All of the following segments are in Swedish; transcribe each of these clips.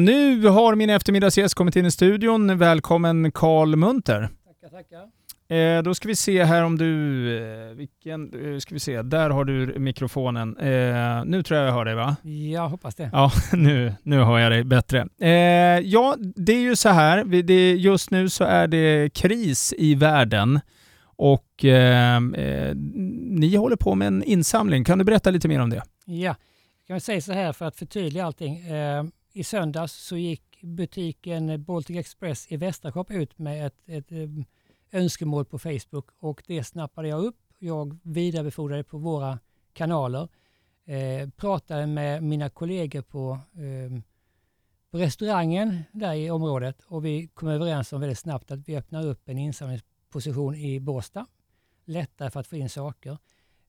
Nu har min eftermiddagsgäst kommit in i studion. Välkommen Karl Munter. Tackar, tackar. Eh, då ska vi se här om du... Eh, vilken... Eh, ska vi se, där har du mikrofonen. Eh, nu tror jag jag hör dig va? Jag hoppas det. Ja, nu, nu hör jag dig bättre. Eh, ja, det är ju så här. Vi, det, just nu så är det kris i världen. Och eh, eh, ni håller på med en insamling. Kan du berätta lite mer om det? Ja, jag kan säga så här för att förtydliga allting. I söndags så gick butiken Baltic Express i Västerkop ut med ett, ett eh, önskemål på Facebook och det snappade jag upp. Jag vidarebefordrade på våra kanaler. Eh, pratade med mina kollegor på, eh, på restaurangen där i området och vi kom överens om väldigt snabbt att vi öppnar upp en insamlingsposition i Båstad. Lättare för att få in saker.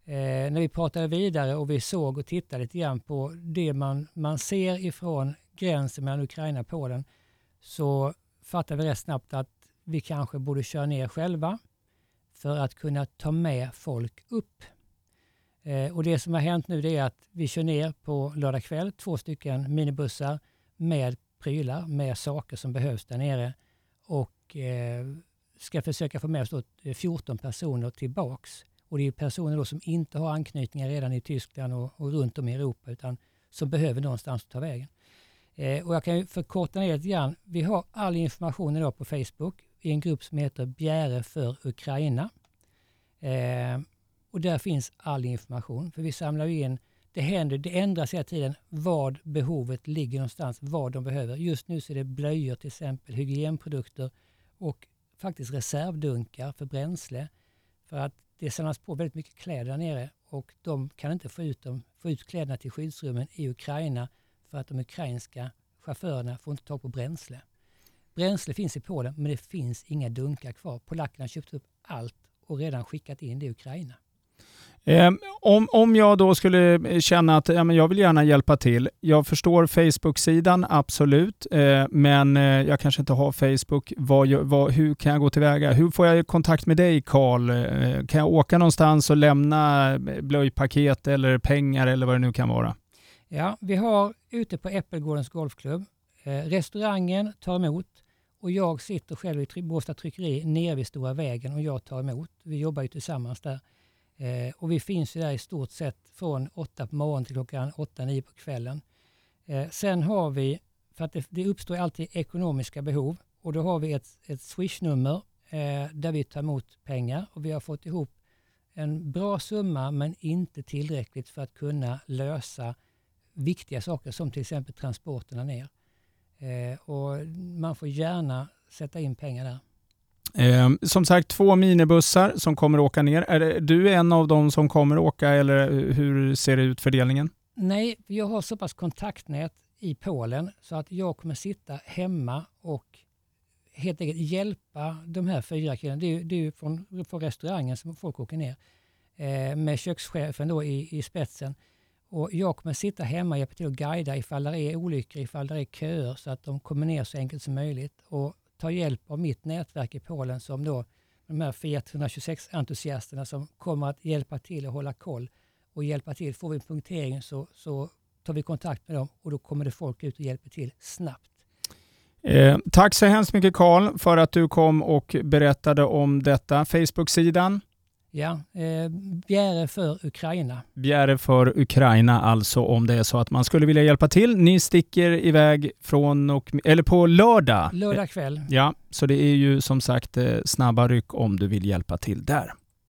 Eh, när vi pratade vidare och vi såg och tittade lite grann på det man, man ser ifrån gränsen mellan Ukraina och Polen så fattade vi rätt snabbt att vi kanske borde köra ner själva för att kunna ta med folk upp. Eh, och Det som har hänt nu är att vi kör ner på lördag kväll två stycken minibussar med prylar, med saker som behövs där nere och eh, ska försöka få med oss 14 eh, personer tillbaks. Och det är personer då som inte har anknytningar redan i Tyskland och, och runt om i Europa utan som behöver någonstans att ta vägen. Eh, och jag kan förkorta ner lite grann. Vi har all information idag på Facebook i en grupp som heter Bjäre för Ukraina. Eh, och där finns all information. För vi samlar in, det händer, det ändras hela tiden vad behovet ligger någonstans, vad de behöver. Just nu så är det blöjor till exempel, hygienprodukter och faktiskt reservdunkar för bränsle. För att det samlas på väldigt mycket kläder där nere och de kan inte få ut, dem, få ut kläderna till skyddsrummen i Ukraina för att de ukrainska chaufförerna får inte tag på bränsle. Bränsle finns i Polen men det finns inga dunkar kvar. Polackerna har köpt upp allt och redan skickat in det i Ukraina. Ehm, om, om jag då skulle eh, känna att ja, men jag vill gärna hjälpa till. Jag förstår Facebook-sidan, absolut. Eh, men eh, jag kanske inte har Facebook. Vad, vad, hur kan jag gå tillväga? Hur får jag kontakt med dig Karl? Kan jag åka någonstans och lämna blöjpaket eller pengar eller vad det nu kan vara? Ja, vi har ute på Äppelgårdens golfklubb. Eh, restaurangen tar emot och jag sitter själv i Båstad tryckeri nere vid Stora vägen och jag tar emot. Vi jobbar ju tillsammans där. Eh, och vi finns ju där i stort sett från 8 på morgonen till klockan 8-9 på kvällen. Eh, sen har vi, för att det, det uppstår alltid ekonomiska behov och då har vi ett, ett swishnummer eh, där vi tar emot pengar och vi har fått ihop en bra summa men inte tillräckligt för att kunna lösa viktiga saker som till exempel transporterna ner. Eh, och man får gärna sätta in pengar där. Eh, som sagt, två minibussar som kommer åka ner. Är det, du en av dem som kommer åka eller hur ser det ut fördelningen? Nej, jag har så pass kontaktnät i Polen så att jag kommer sitta hemma och helt enkelt hjälpa de här fyra killarna. Det är, det är från, från restaurangen som folk åker ner eh, med kökschefen då i, i spetsen. Och jag kommer sitta hemma och hjälpa till att guida ifall det är olyckor, ifall det är köer så att de kommer ner så enkelt som möjligt. Och ta hjälp av mitt nätverk i Polen som då de här Fiat 126-entusiasterna som kommer att hjälpa till och hålla koll och hjälpa till. Får vi en punktering så, så tar vi kontakt med dem och då kommer det folk ut och hjälper till snabbt. Eh, tack så hemskt mycket Karl för att du kom och berättade om detta. Facebook-sidan Ja, eh, Bjäre för Ukraina. Bjäre för Ukraina alltså om det är så att man skulle vilja hjälpa till. Ni sticker iväg från och, eller på lördag. Lördag kväll. Ja, så det är ju som sagt eh, snabba ryck om du vill hjälpa till där.